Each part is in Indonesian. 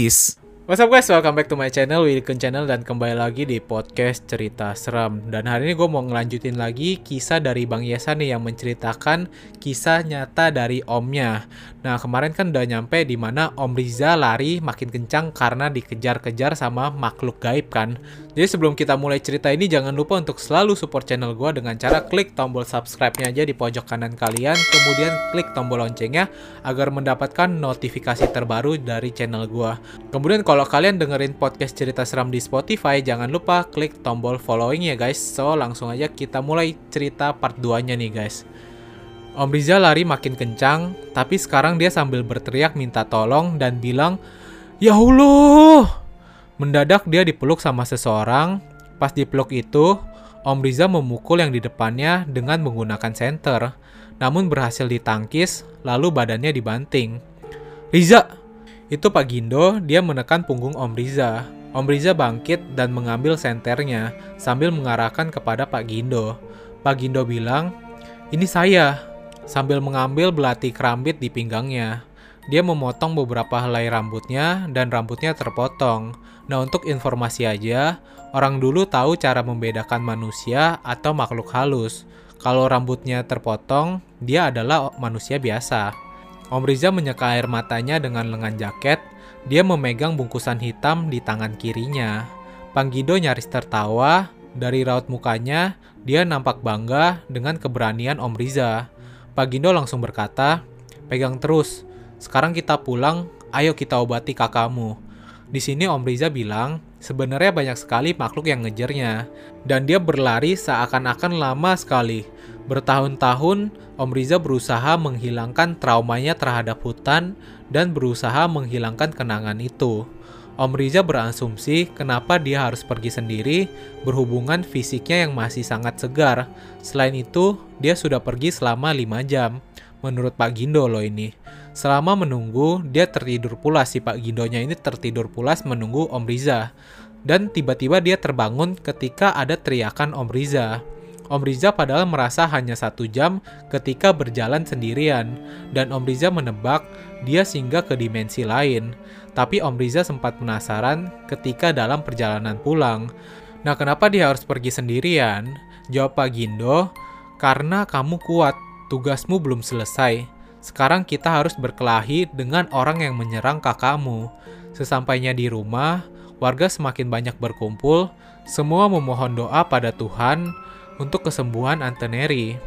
gratis. What's up guys, welcome back to my channel, Wilkun Channel dan kembali lagi di podcast cerita seram. Dan hari ini gue mau ngelanjutin lagi kisah dari Bang Yesa nih yang menceritakan kisah nyata dari omnya Nah kemarin kan udah nyampe di mana Om Riza lari makin kencang karena dikejar-kejar sama makhluk gaib kan. Jadi sebelum kita mulai cerita ini jangan lupa untuk selalu support channel gue dengan cara klik tombol subscribe-nya aja di pojok kanan kalian, kemudian klik tombol loncengnya agar mendapatkan notifikasi terbaru dari channel gue. Kemudian kalau kalian dengerin podcast cerita seram di Spotify, jangan lupa klik tombol following ya guys. So langsung aja kita mulai cerita part 2-nya nih guys. Om Riza lari makin kencang, tapi sekarang dia sambil berteriak minta tolong dan bilang, Ya Allah! Mendadak dia dipeluk sama seseorang. Pas dipeluk itu, Om Riza memukul yang di depannya dengan menggunakan senter, namun berhasil ditangkis, lalu badannya dibanting. Riza! Itu Pak Gindo, dia menekan punggung Om Riza. Om Riza bangkit dan mengambil senternya sambil mengarahkan kepada Pak Gindo. Pak Gindo bilang, ini saya, sambil mengambil belati kerambit di pinggangnya. Dia memotong beberapa helai rambutnya dan rambutnya terpotong. Nah, untuk informasi aja, orang dulu tahu cara membedakan manusia atau makhluk halus. Kalau rambutnya terpotong, dia adalah manusia biasa. Om Riza menyeka air matanya dengan lengan jaket. Dia memegang bungkusan hitam di tangan kirinya. Panggido nyaris tertawa. Dari raut mukanya, dia nampak bangga dengan keberanian Om Riza. Pak Gindo langsung berkata, pegang terus, sekarang kita pulang, ayo kita obati kakakmu. Di sini Om Riza bilang, sebenarnya banyak sekali makhluk yang ngejarnya, dan dia berlari seakan-akan lama sekali. Bertahun-tahun, Om Riza berusaha menghilangkan traumanya terhadap hutan dan berusaha menghilangkan kenangan itu. Om Riza berasumsi kenapa dia harus pergi sendiri berhubungan fisiknya yang masih sangat segar. Selain itu, dia sudah pergi selama 5 jam. Menurut Pak Gindo loh ini. Selama menunggu, dia tertidur pulas si Pak Gindonya ini tertidur pulas menunggu Om Riza. Dan tiba-tiba dia terbangun ketika ada teriakan Om Riza. Om Riza padahal merasa hanya satu jam ketika berjalan sendirian, dan Om Riza menebak dia singgah ke dimensi lain. Tapi Om Riza sempat penasaran ketika dalam perjalanan pulang. Nah, kenapa dia harus pergi sendirian? Jawab Pak Gindo, karena kamu kuat, tugasmu belum selesai. Sekarang kita harus berkelahi dengan orang yang menyerang kakakmu. Sesampainya di rumah, warga semakin banyak berkumpul, semua memohon doa pada Tuhan untuk kesembuhan Anteneri.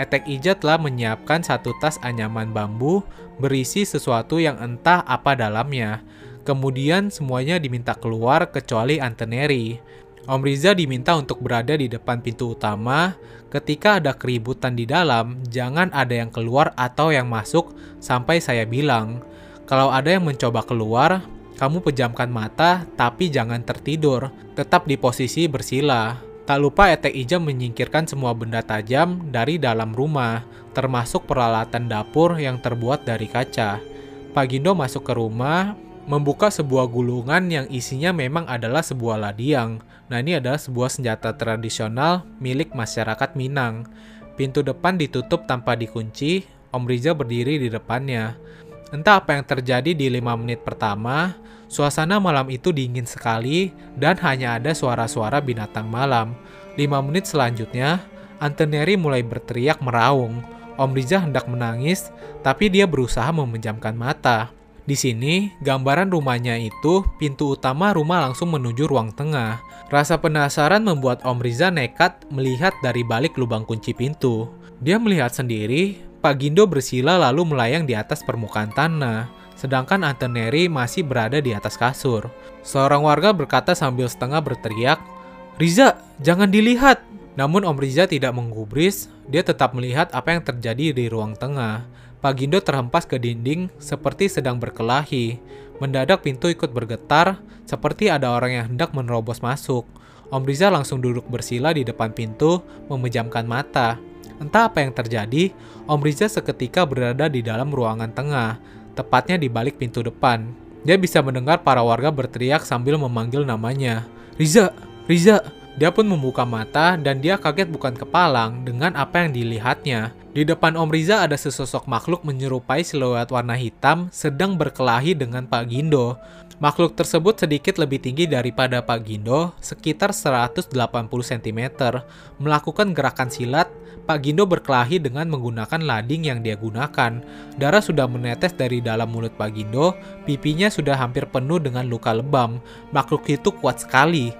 Etek Ija telah menyiapkan satu tas anyaman bambu berisi sesuatu yang entah apa dalamnya. Kemudian semuanya diminta keluar kecuali Anteneri. Om Riza diminta untuk berada di depan pintu utama. Ketika ada keributan di dalam, jangan ada yang keluar atau yang masuk sampai saya bilang. Kalau ada yang mencoba keluar, kamu pejamkan mata tapi jangan tertidur. Tetap di posisi bersila. Tak lupa Etek Ija menyingkirkan semua benda tajam dari dalam rumah, termasuk peralatan dapur yang terbuat dari kaca. Pak Gindo masuk ke rumah, membuka sebuah gulungan yang isinya memang adalah sebuah ladiang. Nah ini adalah sebuah senjata tradisional milik masyarakat Minang. Pintu depan ditutup tanpa dikunci, Om Riza berdiri di depannya. Entah apa yang terjadi di lima menit pertama, Suasana malam itu dingin sekali dan hanya ada suara-suara binatang malam. Lima menit selanjutnya, Anteneri mulai berteriak meraung. Om Riza hendak menangis, tapi dia berusaha memejamkan mata. Di sini, gambaran rumahnya itu pintu utama rumah langsung menuju ruang tengah. Rasa penasaran membuat Om Riza nekat melihat dari balik lubang kunci pintu. Dia melihat sendiri, Pak Gindo bersila lalu melayang di atas permukaan tanah sedangkan Antoneri masih berada di atas kasur. Seorang warga berkata sambil setengah berteriak, Riza, jangan dilihat! Namun Om Riza tidak menggubris, dia tetap melihat apa yang terjadi di ruang tengah. Pak Gindo terhempas ke dinding seperti sedang berkelahi. Mendadak pintu ikut bergetar, seperti ada orang yang hendak menerobos masuk. Om Riza langsung duduk bersila di depan pintu, memejamkan mata. Entah apa yang terjadi, Om Riza seketika berada di dalam ruangan tengah, tepatnya di balik pintu depan. Dia bisa mendengar para warga berteriak sambil memanggil namanya. Riza, Riza. Dia pun membuka mata dan dia kaget bukan kepalang dengan apa yang dilihatnya. Di depan Om Riza ada sesosok makhluk menyerupai siluet warna hitam sedang berkelahi dengan Pak Gindo. Makhluk tersebut sedikit lebih tinggi daripada Pak Gindo, sekitar 180 cm. Melakukan gerakan silat, Pak Gindo berkelahi dengan menggunakan lading yang dia gunakan. Darah sudah menetes dari dalam mulut Pak Gindo, pipinya sudah hampir penuh dengan luka lebam. Makhluk itu kuat sekali.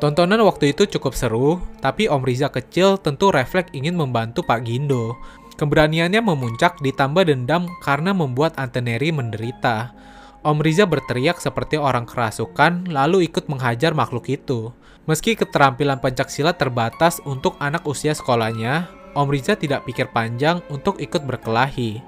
Tontonan waktu itu cukup seru, tapi Om Riza kecil tentu refleks ingin membantu Pak Gindo. Keberaniannya memuncak ditambah dendam karena membuat Anteneri menderita. Om Riza berteriak seperti orang kerasukan lalu ikut menghajar makhluk itu. Meski keterampilan pencaksilat terbatas untuk anak usia sekolahnya, Om Riza tidak pikir panjang untuk ikut berkelahi.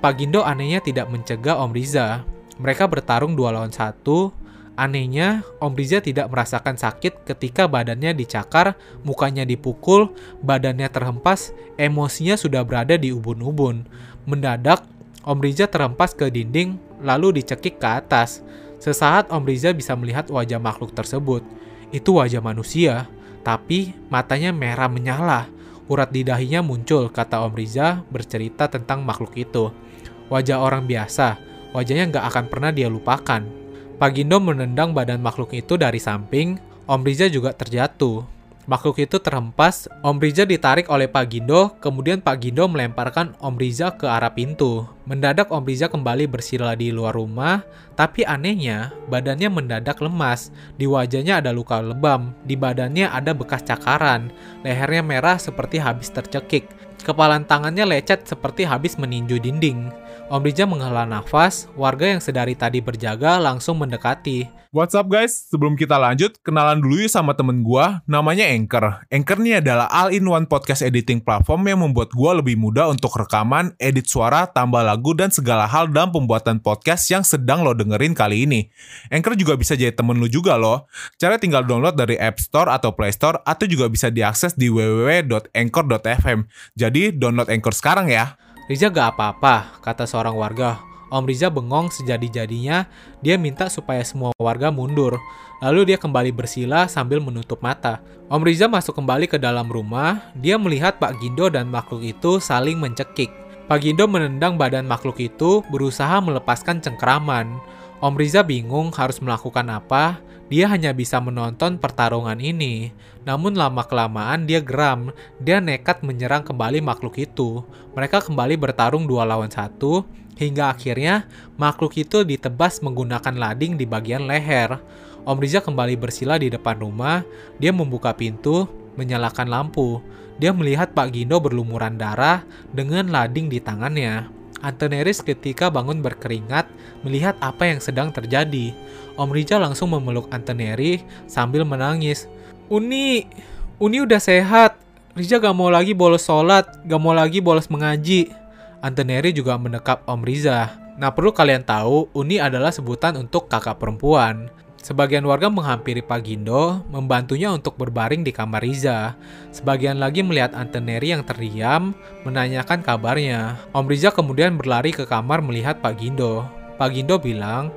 Pak Gindo anehnya tidak mencegah Om Riza. Mereka bertarung dua lawan satu, Anehnya, Om Riza tidak merasakan sakit ketika badannya dicakar, mukanya dipukul, badannya terhempas, emosinya sudah berada di ubun-ubun. Mendadak, Om Riza terhempas ke dinding, lalu dicekik ke atas. Sesaat Om Riza bisa melihat wajah makhluk tersebut. Itu wajah manusia, tapi matanya merah menyala. Urat di dahinya muncul, kata Om Riza bercerita tentang makhluk itu. Wajah orang biasa, wajahnya nggak akan pernah dia lupakan. Pagindo menendang badan makhluk itu dari samping, Om Riza juga terjatuh. Makhluk itu terhempas, Om Riza ditarik oleh Pak Gindo, kemudian Pak Gindo melemparkan Om Riza ke arah pintu. Mendadak Om Riza kembali bersila di luar rumah, tapi anehnya badannya mendadak lemas. Di wajahnya ada luka lebam, di badannya ada bekas cakaran, lehernya merah seperti habis tercekik. Kepalan tangannya lecet seperti habis meninju dinding. Om Rija menghela nafas, warga yang sedari tadi berjaga langsung mendekati. What's up guys? Sebelum kita lanjut, kenalan dulu yuk sama temen gua, namanya Anchor. Anchor ini adalah all-in-one podcast editing platform yang membuat gua lebih mudah untuk rekaman, edit suara, tambah lagu, dan segala hal dalam pembuatan podcast yang sedang lo dengerin kali ini. Anchor juga bisa jadi temen lu juga loh. Cara tinggal download dari App Store atau Play Store, atau juga bisa diakses di www.anchor.fm. Jadi download Anchor sekarang ya. Riza gak apa-apa, kata seorang warga. Om Riza bengong sejadi-jadinya, dia minta supaya semua warga mundur. Lalu dia kembali bersila sambil menutup mata. Om Riza masuk kembali ke dalam rumah, dia melihat Pak Gindo dan makhluk itu saling mencekik. Pak Gindo menendang badan makhluk itu, berusaha melepaskan cengkeraman. Om Riza bingung harus melakukan apa, dia hanya bisa menonton pertarungan ini. Namun lama-kelamaan dia geram, dia nekat menyerang kembali makhluk itu. Mereka kembali bertarung dua lawan satu, hingga akhirnya makhluk itu ditebas menggunakan lading di bagian leher. Om Riza kembali bersila di depan rumah, dia membuka pintu, menyalakan lampu. Dia melihat Pak Gindo berlumuran darah dengan lading di tangannya. Antoneris ketika bangun berkeringat melihat apa yang sedang terjadi. Om Rija langsung memeluk Antoneri sambil menangis. Uni, Uni udah sehat. Rija gak mau lagi bolos sholat, gak mau lagi bolos mengaji. Antoneri juga mendekap Om Riza. Nah perlu kalian tahu, Uni adalah sebutan untuk kakak perempuan. Sebagian warga menghampiri Pak Gindo, membantunya untuk berbaring di kamar Riza. Sebagian lagi melihat Anteneri yang terdiam, menanyakan kabarnya. Om Riza kemudian berlari ke kamar melihat Pak Gindo. Pak Gindo bilang,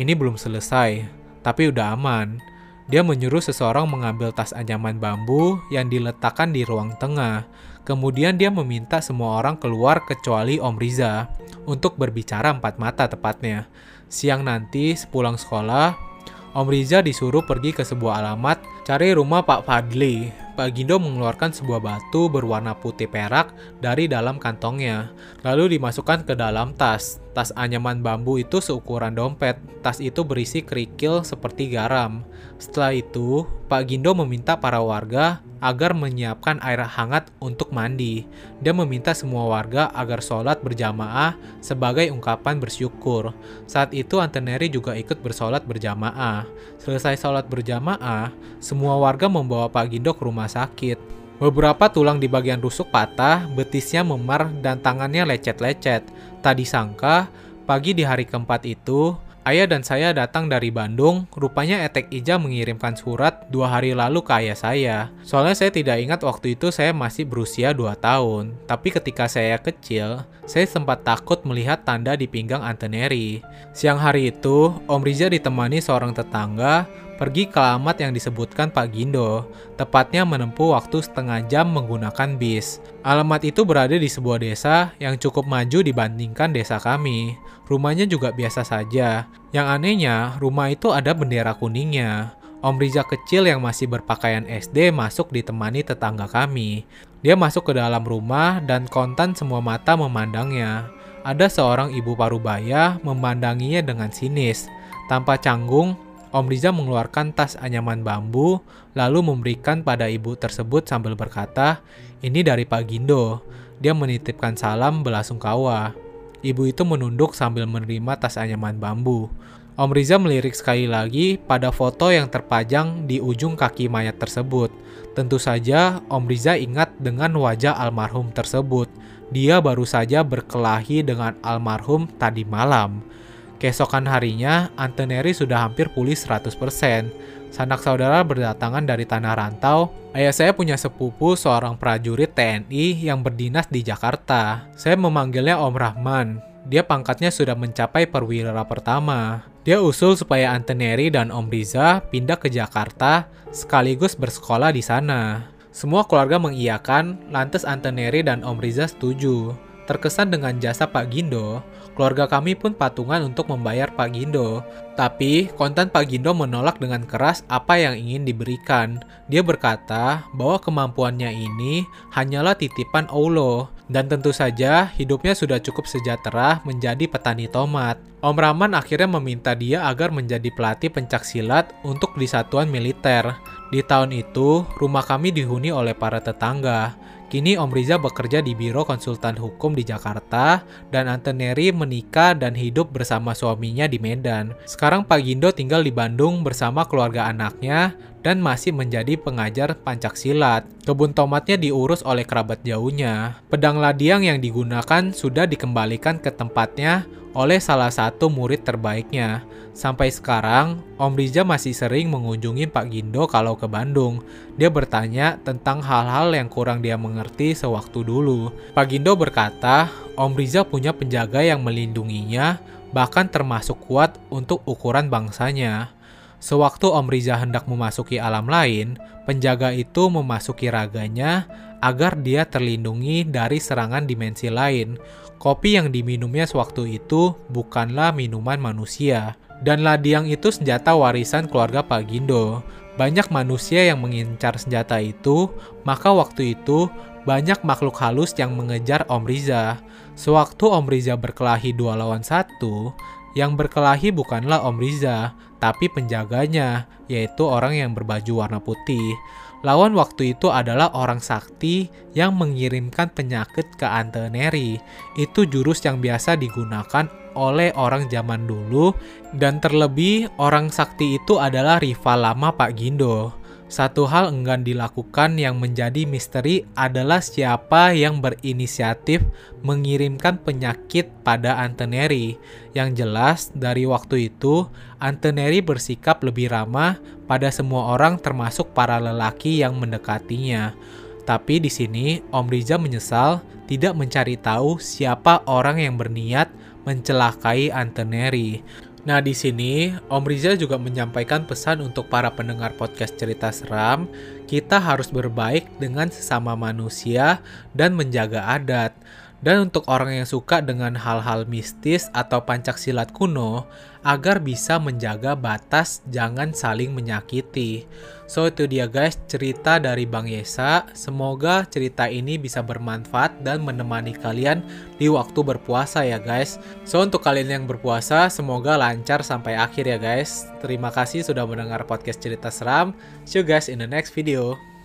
ini belum selesai, tapi udah aman. Dia menyuruh seseorang mengambil tas anyaman bambu yang diletakkan di ruang tengah. Kemudian dia meminta semua orang keluar kecuali Om Riza untuk berbicara empat mata tepatnya. Siang nanti sepulang sekolah, Om Riza disuruh pergi ke sebuah alamat cari rumah Pak Fadli. Pak Gindo mengeluarkan sebuah batu berwarna putih perak dari dalam kantongnya, lalu dimasukkan ke dalam tas. Tas anyaman bambu itu seukuran dompet. Tas itu berisi kerikil seperti garam. Setelah itu, Pak Gindo meminta para warga agar menyiapkan air hangat untuk mandi. Dia meminta semua warga agar sholat berjamaah sebagai ungkapan bersyukur. Saat itu Anteneri juga ikut bersolat berjamaah. Selesai sholat berjamaah, semua warga membawa Pak Gindo ke rumah sakit. Beberapa tulang di bagian rusuk patah, betisnya memar, dan tangannya lecet-lecet. Tak disangka, pagi di hari keempat itu, Ayah dan saya datang dari Bandung, rupanya Etek Ija mengirimkan surat dua hari lalu ke ayah saya. Soalnya saya tidak ingat waktu itu saya masih berusia 2 tahun. Tapi ketika saya kecil, saya sempat takut melihat tanda di pinggang Anteneri. Siang hari itu, Om Riza ditemani seorang tetangga pergi ke alamat yang disebutkan Pak Gindo, tepatnya menempuh waktu setengah jam menggunakan bis. Alamat itu berada di sebuah desa yang cukup maju dibandingkan desa kami. Rumahnya juga biasa saja. Yang anehnya, rumah itu ada bendera kuningnya. Om Riza kecil yang masih berpakaian SD masuk ditemani tetangga kami. Dia masuk ke dalam rumah dan kontan semua mata memandangnya. Ada seorang ibu parubaya memandanginya dengan sinis. Tanpa canggung, Om Riza mengeluarkan tas anyaman bambu, lalu memberikan pada ibu tersebut sambil berkata, ini dari Pak Gindo. Dia menitipkan salam belasungkawa. Ibu itu menunduk sambil menerima tas anyaman bambu. Om Riza melirik sekali lagi pada foto yang terpajang di ujung kaki mayat tersebut. Tentu saja Om Riza ingat dengan wajah almarhum tersebut. Dia baru saja berkelahi dengan almarhum tadi malam. Keesokan harinya, Anteneri sudah hampir pulih 100%. Sanak saudara berdatangan dari tanah rantau. Ayah saya punya sepupu seorang prajurit TNI yang berdinas di Jakarta. Saya memanggilnya Om Rahman. Dia pangkatnya sudah mencapai perwira pertama. Dia usul supaya Anteneri dan Om Riza pindah ke Jakarta sekaligus bersekolah di sana. Semua keluarga mengiyakan, lantas Anteneri dan Om Riza setuju. Terkesan dengan jasa Pak Gindo, keluarga kami pun patungan untuk membayar Pak Gindo. Tapi, kontan Pak Gindo menolak dengan keras apa yang ingin diberikan. Dia berkata bahwa kemampuannya ini hanyalah titipan Allah, dan tentu saja hidupnya sudah cukup sejahtera menjadi petani tomat. Om Rahman akhirnya meminta dia agar menjadi pelatih pencak silat untuk di satuan militer. Di tahun itu, rumah kami dihuni oleh para tetangga. Kini Om Riza bekerja di Biro Konsultan Hukum di Jakarta dan Anteneri menikah dan hidup bersama suaminya di Medan. Sekarang Pak Gindo tinggal di Bandung bersama keluarga anaknya dan masih menjadi pengajar pancak silat. Kebun tomatnya diurus oleh kerabat jauhnya. Pedang ladiang yang digunakan sudah dikembalikan ke tempatnya oleh salah satu murid terbaiknya. Sampai sekarang, Om Riza masih sering mengunjungi Pak Gindo kalau ke Bandung. Dia bertanya tentang hal-hal yang kurang dia mengerti sewaktu dulu. Pak Gindo berkata, Om Riza punya penjaga yang melindunginya, bahkan termasuk kuat untuk ukuran bangsanya. Sewaktu Om Riza hendak memasuki alam lain, penjaga itu memasuki raganya agar dia terlindungi dari serangan dimensi lain. Kopi yang diminumnya sewaktu itu bukanlah minuman manusia. Dan ladiang itu senjata warisan keluarga Pak Gindo. Banyak manusia yang mengincar senjata itu, maka waktu itu banyak makhluk halus yang mengejar Om Riza. Sewaktu Om Riza berkelahi dua lawan satu, yang berkelahi bukanlah Om Riza, tapi penjaganya, yaitu orang yang berbaju warna putih. Lawan waktu itu adalah orang sakti yang mengirimkan penyakit ke Anteneri. Itu jurus yang biasa digunakan oleh orang zaman dulu dan terlebih orang sakti itu adalah rival lama Pak Gindo. Satu hal enggan dilakukan yang menjadi misteri adalah siapa yang berinisiatif mengirimkan penyakit pada Anteneri. Yang jelas, dari waktu itu, Anteneri bersikap lebih ramah pada semua orang termasuk para lelaki yang mendekatinya. Tapi di sini, Om Riza menyesal tidak mencari tahu siapa orang yang berniat mencelakai Anteneri. Nah, di sini Om Rizal juga menyampaikan pesan untuk para pendengar podcast cerita seram, kita harus berbaik dengan sesama manusia dan menjaga adat. Dan untuk orang yang suka dengan hal-hal mistis atau pancak silat kuno, agar bisa menjaga batas jangan saling menyakiti. So itu dia guys cerita dari Bang Yesa. Semoga cerita ini bisa bermanfaat dan menemani kalian di waktu berpuasa ya guys. So untuk kalian yang berpuasa semoga lancar sampai akhir ya guys. Terima kasih sudah mendengar podcast cerita seram. See you guys in the next video.